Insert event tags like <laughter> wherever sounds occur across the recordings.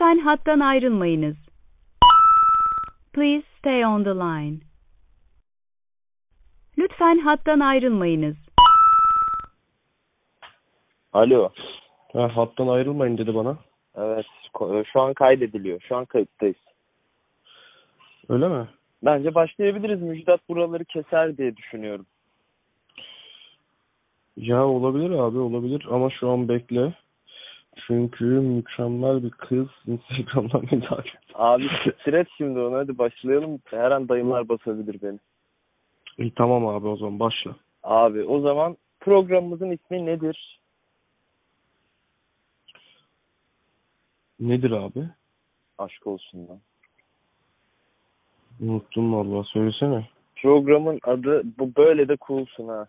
Lütfen hattan ayrılmayınız. Please stay on the line. Lütfen hattan ayrılmayınız. Alo. Ha, hattan ayrılmayın dedi bana. Evet. ko- Şu an kaydediliyor. Şu an kayıttayız. Öyle mi? Bence başlayabiliriz. Müjdat buraları keser diye düşünüyorum. Ya olabilir abi olabilir ama şu an bekle. Çünkü mükemmel bir kız Instagram'dan <laughs> beni takip. Abi siktir et şimdi onu. Hadi başlayalım. Her an dayımlar basabilir beni. İyi, tamam abi o zaman başla. Abi o zaman programımızın ismi nedir? Nedir abi? Aşk olsun lan. Unuttum vallahi söylesene. Programın adı bu böyle de coolsun ha.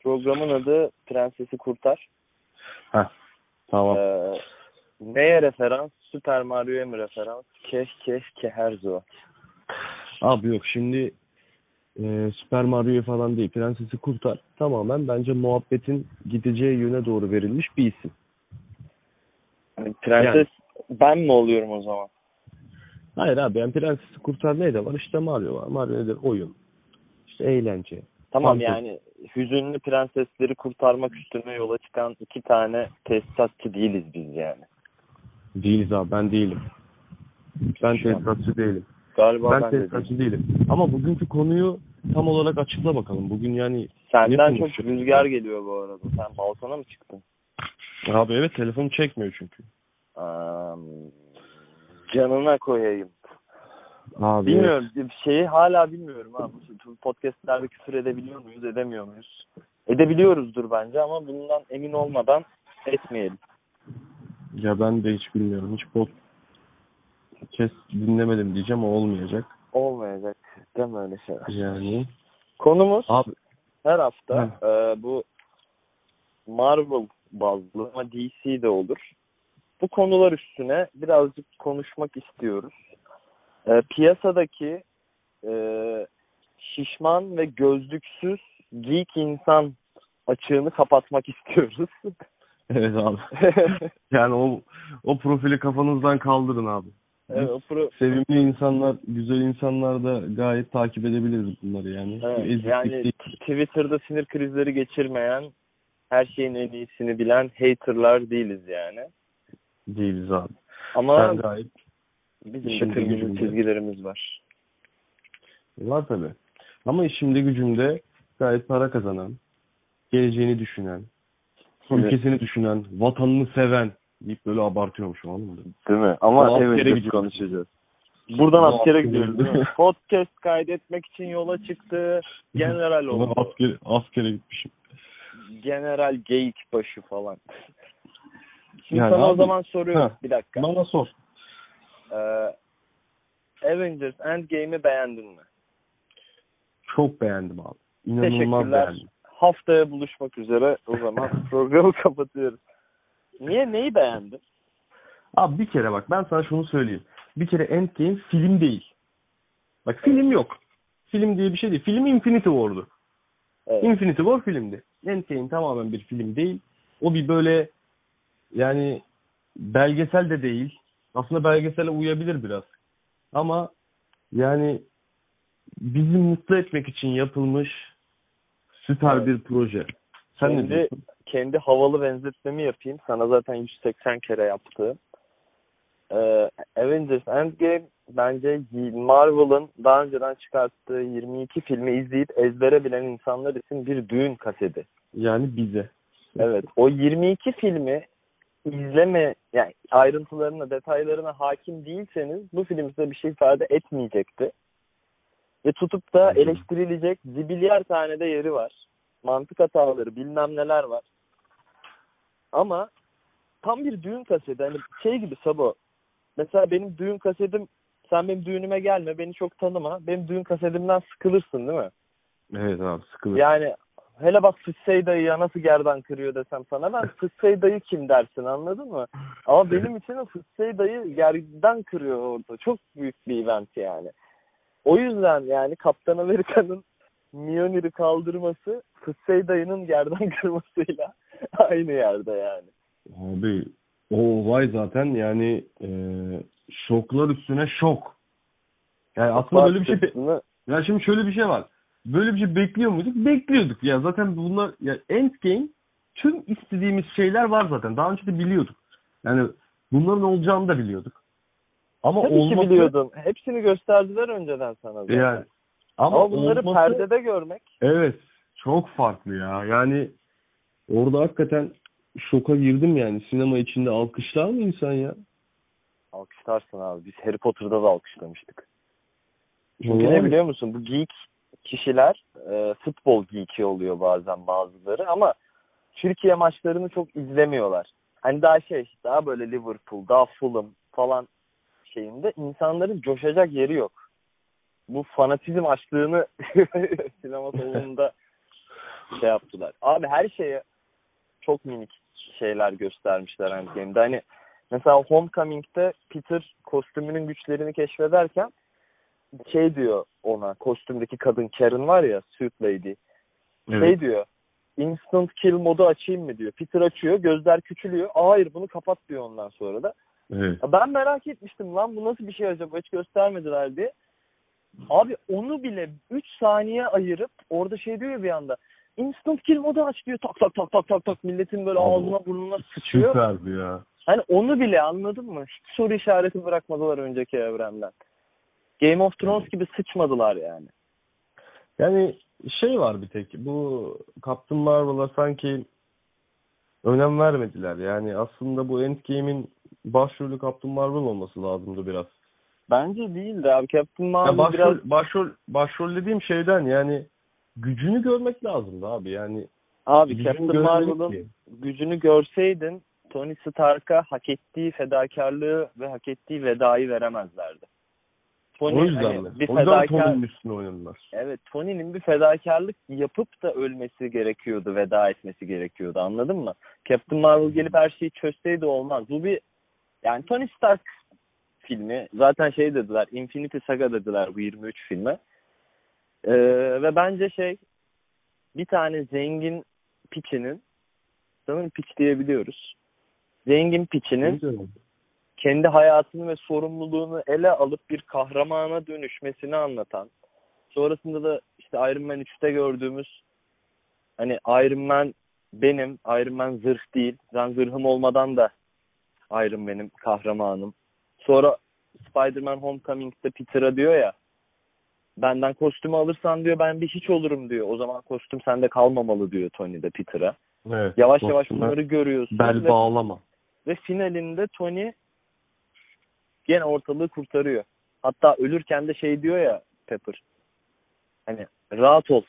Programın adı Prensesi Kurtar. Ha tamam. Ee, neye referans? Super Mario'ya mı referans? Keş keş keherzo. Abi yok şimdi e, Super Mario falan değil. Prensesi Kurtar tamamen bence muhabbetin gideceği yöne doğru verilmiş bir isim. Yani Prenses ben mi oluyorum o zaman? Hayır abi yani Prensesi Kurtar ne de var? İşte Mario var. Mario nedir? Oyun. İşte eğlence. Tamam Fantezi. yani hüzünlü prensesleri kurtarmak üstüne yola çıkan iki tane tesisatçı değiliz biz yani. Değiliz abi ben değilim. Ben Şu an. tesisatçı değilim. Galiba Ben ben, de değilim. tesisatçı değilim. Ama bugünkü konuyu tam olarak açıkla bakalım. Bugün yani Senden çok rüzgar geliyor bu arada. Sen balkona mı çıktın? abi evet telefonu çekmiyor çünkü. Am, canına koyayım. Abi Bilmiyorum. Bir Şeyi hala bilmiyorum ha. Bu podcastlerde küfür edebiliyor muyuz, edemiyor muyuz? Edebiliyoruzdur bence ama bundan emin olmadan etmeyelim. Ya ben de hiç bilmiyorum. Hiç podcast dinlemedim diyeceğim ama olmayacak. Olmayacak. Deme öyle şeyler. Yani Konumuz abi her hafta e, bu Marvel bazlı ama DC de olur. Bu konular üstüne birazcık konuşmak istiyoruz. E, piyasadaki e, şişman ve gözlüksüz geek insan açığını kapatmak <laughs> istiyoruz. evet abi. <laughs> Yani o o profili kafanızdan kaldırın abi. evet, o pro- Sevimli insanlar, güzel insanlar da gayet takip edebiliriz bunları yani. evet, yani değil. Twitter'da sinir krizleri geçirmeyen, her şeyin en iyisini bilen haterlar değiliz yani. değiliz abi. Ama Sen gayet bizim de işinde kırmızı gücünde. çizgilerimiz var. Var tabii. Ama işimde gücümde gayet para kazanan, geleceğini düşünen, ülkesini düşünen, vatanını seven deyip böyle abartıyormuş anladın mı? Değil mi? Ama Ama evet biz konuşacağız. Buradan Ama askere gidiyoruz değil mi? gidiyoruz. Podcast kaydetmek için yola çıktı. General oldu. askere, askere gitmişim. General geyik başı falan. Şimdi Yani sana o abi- zaman soruyorum. Ha. Bir dakika. Bana sor. Ee, Avengers Endgame'i beğendin mi? Çok beğendim abi. İnanılmaz Teşekkürler. beğendim. Haftaya buluşmak üzere. O zaman <laughs> programı kapatıyoruz. Niye? Neyi beğendin? Abi bir kere bak ben sana şunu söyleyeyim. Bir kere Endgame film değil. Bak film yok. Film diye bir şey değil. Film Infinity War'du. Evet. Infinity War filmdi. Endgame tamamen bir film değil. O bir böyle yani belgesel de değil. Aslında belgesele uyabilir biraz. Ama yani bizi mutlu etmek için yapılmış süper Evet. bir proje. Sen ne Kendi, diyorsun? kendi havalı benzetmemi yapayım. Sana zaten 180 kere yaptığım. Ee, Avengers Endgame bence Marvel'ın daha önceden çıkarttığı 22 filmi izleyip ezbere bilen insanlar için bir düğün kaseti. Yani bize. Evet. O 22 filmi izleme yani ayrıntılarına, detaylarına hakim değilseniz bu film size bir şey ifade etmeyecekti. Ve tutup da eleştirilecek zibilyar tane de yeri var. Mantık hataları, bilmem neler var. Ama tam bir düğün kaseti. Hani şey gibi Sabo. Mesela benim düğün kasetim sen benim düğünüme gelme, beni çok tanıma. Benim düğün kasetimden sıkılırsın değil mi? Evet abi sıkılır. Yani hele bak Fıssey dayı ya nasıl gerdan kırıyor desem sana ben <laughs> Fıssey dayı kim dersin anladın mı? Ama benim için o Fıssey dayı gerdan kırıyor orada. Çok büyük bir event yani. O yüzden yani Kaptan Amerika'nın Mjolnir'i kaldırması Fıssey dayının gerdan <laughs> kırmasıyla aynı yerde yani. Abi O olay zaten yani e, şoklar üstüne şok. Yani aslında böyle bir şey ya şimdi şöyle bir şey var. Böyle bir şey bekliyor muyduk? Bekliyorduk. Ya zaten bunlar ya Endgame tüm istediğimiz şeyler var zaten. Daha önce de biliyorduk. Yani bunların olacağını da biliyorduk. Ama tabii ki olması biliyordun. Hepsini gösterdiler önceden sana zaten. yani ama, Ama, bunları olması- perdede görmek Evet. Çok farklı ya. Yani orada hakikaten şoka girdim yani. Sinema içinde alkışlar mı insan ya? alkışlarsın abi. Biz Harry Potter'da da alkışlamıştık. Çünkü Vallahi. ne biliyor musun? Bu geek kişiler e, futbol geeki oluyor bazen bazıları ama Türkiye maçlarını çok izlemiyorlar. Hani daha şey daha böyle Liverpool, daha Fulham falan şeyinde insanların coşacak yeri yok. Bu fanatizm açlığını <laughs> sinema salonunda şey yaptılar. Abi her şeye çok minik şeyler göstermişler Endgame'de. Hani mesela Homecoming'de Peter kostümünün güçlerini keşfederken şey diyor ona kostümdeki kadın Karen var ya suit lady şey Evet. diyor instant kill modu açayım mı diyor. Peter açıyor gözler küçülüyor. Aa, hayır bunu kapat diyor ondan sonra da. Evet. Ya Ben merak etmiştim lan bu nasıl bir şey acaba hiç göstermediler diye. Abi onu bile 3 saniye ayırıp orada şey diyor ya bir anda. Instant kill modu aç diyor. Tak tak tak tak tak tak milletin böyle Abi, ağzına burnuna sıçıyor. Süperdi ya. Hani onu bile anladın mı? Hiç soru işareti bırakmadılar önceki evrenden. Game of Thrones gibi sıçmadılar yani. Yani şey var bir tek. Bu Captain Marvel'a sanki önem vermediler. Yani aslında bu Endgame'in başrolü Captain Marvel olması lazımdı biraz. Bence değildi abi. Captain Ya Marvel başrol, biraz... başrol, başrol dediğim şeyden yani gücünü görmek lazımdı abi. Yani Abi Captain Marvel'ın gücünü görseydin Tony Stark'a hak ettiği fedakarlığı ve hak ettiği vedayı veremezlerdi. Tony O yüzden hani mi? bir O yüzden fedakar Tony'nin üstüne oynadılar. Evet, Tony'nin bir fedakarlık yapıp da ölmesi gerekiyordu, veda etmesi gerekiyordu. Anladın mı? Captain Marvel gelip her şeyi çözseydi olmaz. Bu bir yani Tony Stark filmi. Zaten şey dediler, Infinity Saga dediler bu 23 filme. Ee, ve bence şey bir tane zengin piçinin sanırım piç diyebiliyoruz. Zengin piçinin kendi hayatını ve sorumluluğunu ele alıp bir kahramana dönüşmesini anlatan. Sonrasında da işte Iron Man 3'te gördüğümüz hani Iron Man benim, Iron Man zırh değil. Ben zırhım olmadan da Iron Man'im, kahramanım. Sonra Spider-Man Homecoming'de Peter'a diyor ya benden kostümü alırsan diyor ben bir hiç olurum diyor. O zaman kostüm sende kalmamalı diyor Tony de Peter'a. Evet. Yavaş yavaş bunları görüyorsun. Bel ve- bağlama. ve finalinde Tony gene ortalığı kurtarıyor. Hatta ölürken de şey diyor ya Pepper. Hani rahat ol.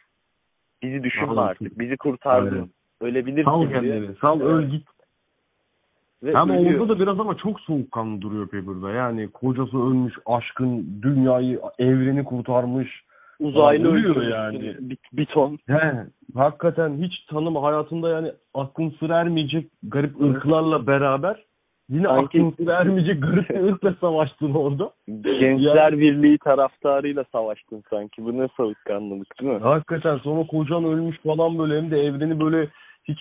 Bizi düşünme ol. artık. Bizi kurtardın. Aynen. Ölebilirsin Sal diye. kendini. Sal öl Evet. git. Ve Ama ölüyor. orada da biraz ama çok soğukkanlı duruyor Pepper'da. Yani kocası ölmüş, aşkın dünyayı, evreni kurtarmış. uzaylı Ölüyor yani. Bir, bir ton. He, hakikaten hiç tanıma hayatında yani aklın sır ermeyecek garip ırklarla beraber yine Sanki- aklın sır ermeyecek garip bir <laughs> ırkla savaştın orada. Gençler Birliği taraftarıyla savaştın sanki. Bu ne soğukkanlılık değil mi? Hakikaten sonra kocan ölmüş falan böyle hem de evreni böyle hiç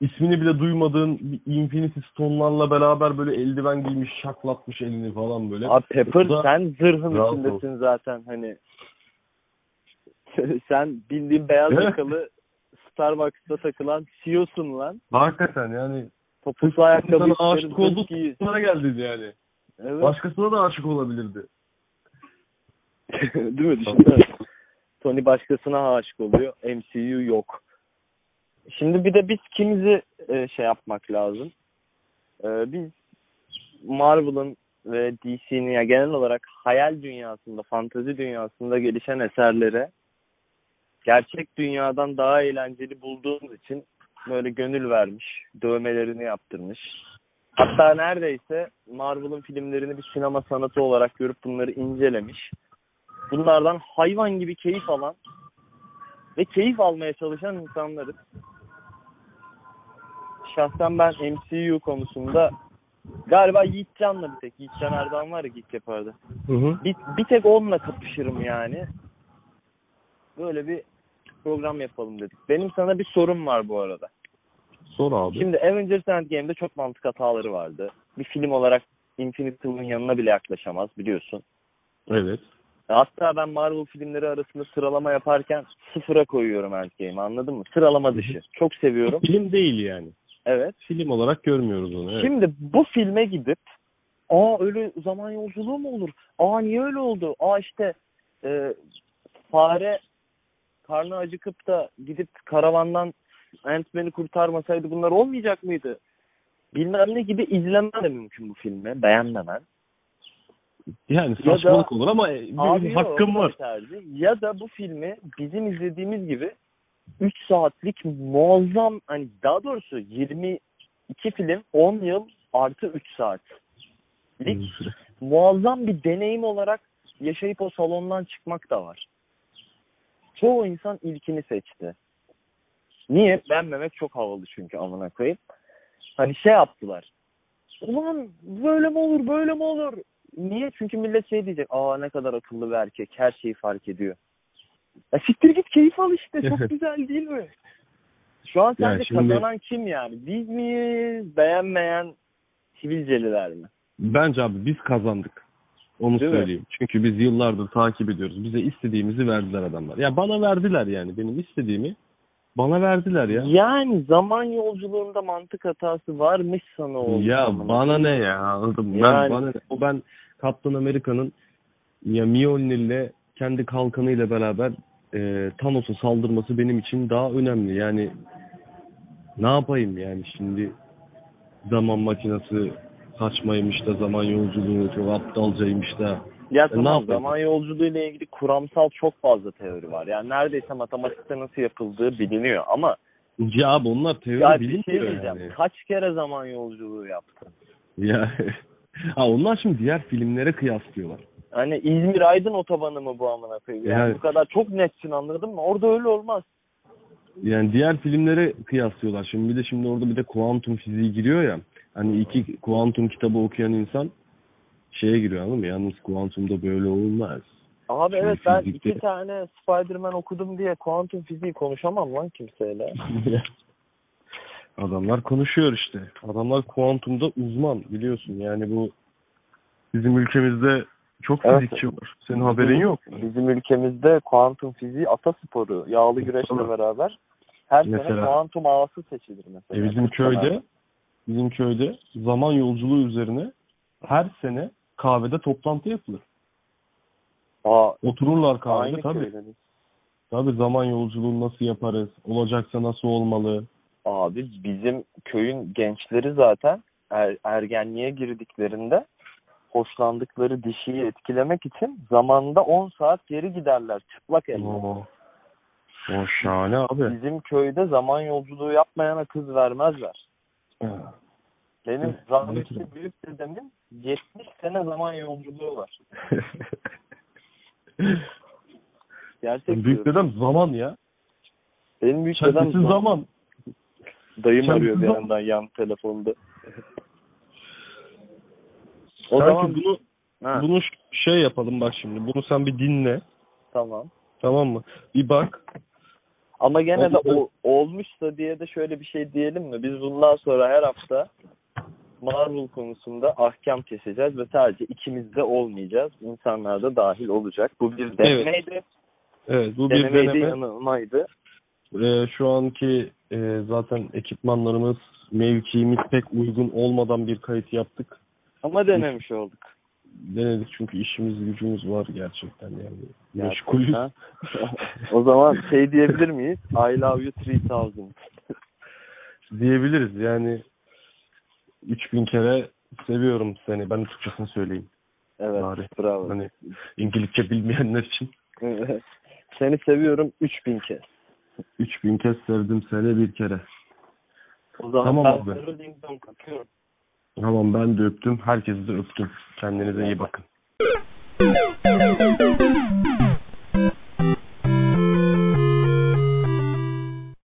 ismini bile duymadığın Infinity Stone'larla beraber böyle eldiven giymiş şaklatmış elini falan böyle. Abi Pepper da- sen zırhın ol. içindesin zaten hani. <laughs> sen bildiğin beyaz yakalı <laughs> Starbucks'ta takılan CEO'sun lan. Hakikaten yani Topuklu ayakkabı sana aşık giy. sonuna geldi yani. Evet. Başkasına da aşık olabilirdi. <laughs> Değil mi? Düşünsene. Tony başkasına aşık oluyor. MCU yok. Şimdi bir de biz kimizi e, şey yapmak lazım. E, biz Marvel'ın ve DC'nin ya genel olarak hayal dünyasında, fantezi dünyasında gelişen eserlere gerçek dünyadan daha eğlenceli bulduğumuz için böyle gönül vermiş, dövmelerini yaptırmış. Hatta neredeyse Marvel'ın filmlerini bir sinema sanatı olarak görüp bunları incelemiş. Bunlardan hayvan gibi keyif alan ve keyif almaya çalışan insanlarız. Şahsen ben MCU konusunda galiba Yiğitcan'la bir tek. Yiğitcan Erdoğan var ya Geek yapardı. Hı hı. Bir, bir tek onunla kapışırım yani. Böyle bir program yapalım dedik. Benim sana bir sorum var bu arada. Sor abi. Şimdi Avengers Endgame'de çok mantık hataları vardı. Bir film olarak Infinity War'ın yanına bile yaklaşamaz biliyorsun. Evet. Hatta ben Marvel filmleri arasında sıralama yaparken sıfıra koyuyorum Endgame'i anladın mı? Sıralama dışı. Çok seviyorum. Film değil yani. Evet. Film olarak görmüyoruz onu. Evet. Şimdi bu filme gidip aa öyle zaman yolculuğu mu olur? Aa niye öyle oldu? Aa işte e, fare karnı acıkıp da gidip karavandan Ant-Man'i kurtarmasaydı bunlar olmayacak mıydı? Bilmem ne gibi izlemen de mümkün bu filmi. Beğenmemen. yani Ya da- saçmalık olur ama e, Abi hakkım var. tercih. Ya da bu filmi bizim izlediğimiz gibi 3 saatlik muazzam hani daha doğrusu 22 film 10 yıl artı 3 saat. muazzam bir deneyim olarak yaşayıp o salondan çıkmak da var. Çoğu insan ilkini seçti. Niye? Beğenmemek çok havalı çünkü amına koyayım. Hani şey yaptılar. Ulan böyle mi olur böyle mi olur? Niye? Çünkü millet şey diyecek. Aa ne kadar akıllı bir erkek. Her şeyi fark ediyor. Ya siktir git keyif al işte. Çok güzel değil mi? Şu an sence şimdi- kazanan kim yani? Biz miyiz? Beğenmeyen sivilceliler mi? Bence abi biz kazandık. Onu Değil mi? söyleyeyim. Çünkü biz yıllardır takip ediyoruz. Bize istediğimizi verdiler adamlar. Ya bana verdiler yani. Benim istediğimi bana verdiler ya. Yani zaman yolculuğunda mantık hatası varmış sana oldu. Ya bana ne ya mı? Yani- Ben, bana ne? O ben Kaptan Amerika'nın ya Mjolnir'le kendi kalkanıyla beraber e, Thanos'a saldırması benim için daha önemli. Yani ne yapayım yani şimdi zaman makinesi saçmaymış da zaman yolculuğu çok aptalcaymış da. Ya ne tamam zaman yolculuğuyla ilgili kuramsal çok fazla teori var. Yani neredeyse matematikte nasıl yapıldığı biliniyor ama Ya abi onlar teori ya bilim şey diyeceğim. yani. Kaç kere zaman yolculuğu yaptın? Ya <laughs> ha onlar şimdi diğer filmlere kıyaslıyorlar. Hani İzmir Aydın otobanı mı bu amına koyayım? Yani Yani- bu kadar çok netsin anladın mı? Orada öyle olmaz. Yani diğer filmlere kıyaslıyorlar. Şimdi bir de şimdi orada bir de kuantum fiziği giriyor ya. Hani iki kuantum kitabı okuyan insan şeye giriyor anladın mı? Yalnız kuantumda böyle olmaz. Abi Şimdi evet ben fizikte- iki tane Spider-Man okudum diye kuantum fiziği konuşamam lan kimseyle. <laughs> Adamlar konuşuyor işte. Adamlar kuantumda uzman biliyorsun. Yani bu bizim ülkemizde çok Evet. fizikçi var. Senin haberin yok. Bizim ülkemizde kuantum fiziği atasporu. Yağlı güreşle Tabii. beraber her sene Mesela- kuantum ağası seçilir mesela. E bizim köyde bizim köyde zaman yolculuğu üzerine her sene kahvede toplantı yapılır. Aa, Otururlar kahvede aynı tabii. Tabii zaman yolculuğunu nasıl yaparız? Olacaksa nasıl olmalı? Abi bizim köyün gençleri zaten er, ergenliğe girdiklerinde hoşlandıkları dişiyi etkilemek için zamanda 10 saat geri giderler çıplak elle. Oo. O şahane abi. Bizim köyde zaman yolculuğu yapmayana kız vermezler. Benim Evet, rahmetli büyük dedemin 70 sene zaman yolculuğu var. <laughs> Gerçek Büyük diyorum. dedem zaman ya. Benim büyük dedem Kendisi zaman. zaman. Dayım Kendisi arıyor bir yandan yan telefonda. o <laughs> Sanki zaman bunu ha, bunu şey yapalım bak şimdi. Bunu sen bir dinle. tamam. Tamam mı? Bir bak. Ama gene de Oldu. o, olmuşsa diye de şöyle bir şey diyelim mi? Biz bundan sonra her hafta Marvel konusunda ahkam keseceğiz ve sadece ikimiz de olmayacağız. İnsanlar da dahil olacak. Bu bir denemeydi. Evet bu bir Denemeydi, deneme. yanılmaydı. Ee, şu anki e, zaten ekipmanlarımız mevkiimiz pek uygun olmadan bir kayıt yaptık. Ama denemiş olduk. Denedik çünkü işimiz gücümüz var gerçekten yani. Meşgulüz. O zaman şey diyebilir miyiz? I love you 3000. <laughs> Diyebiliriz yani 3000 kere seviyorum seni. Ben de Türkçesini söyleyeyim. Evet, Bari. bravo. Hani İngilizce bilmeyenler için. Seni seviyorum 3000 kez. 3000 kez sevdim seni bir kere. O zaman Tamam ben abi. ding dong. Tamam ben de öptüm. Herkesi de öptüm. Kendinize iyi bakın. <laughs>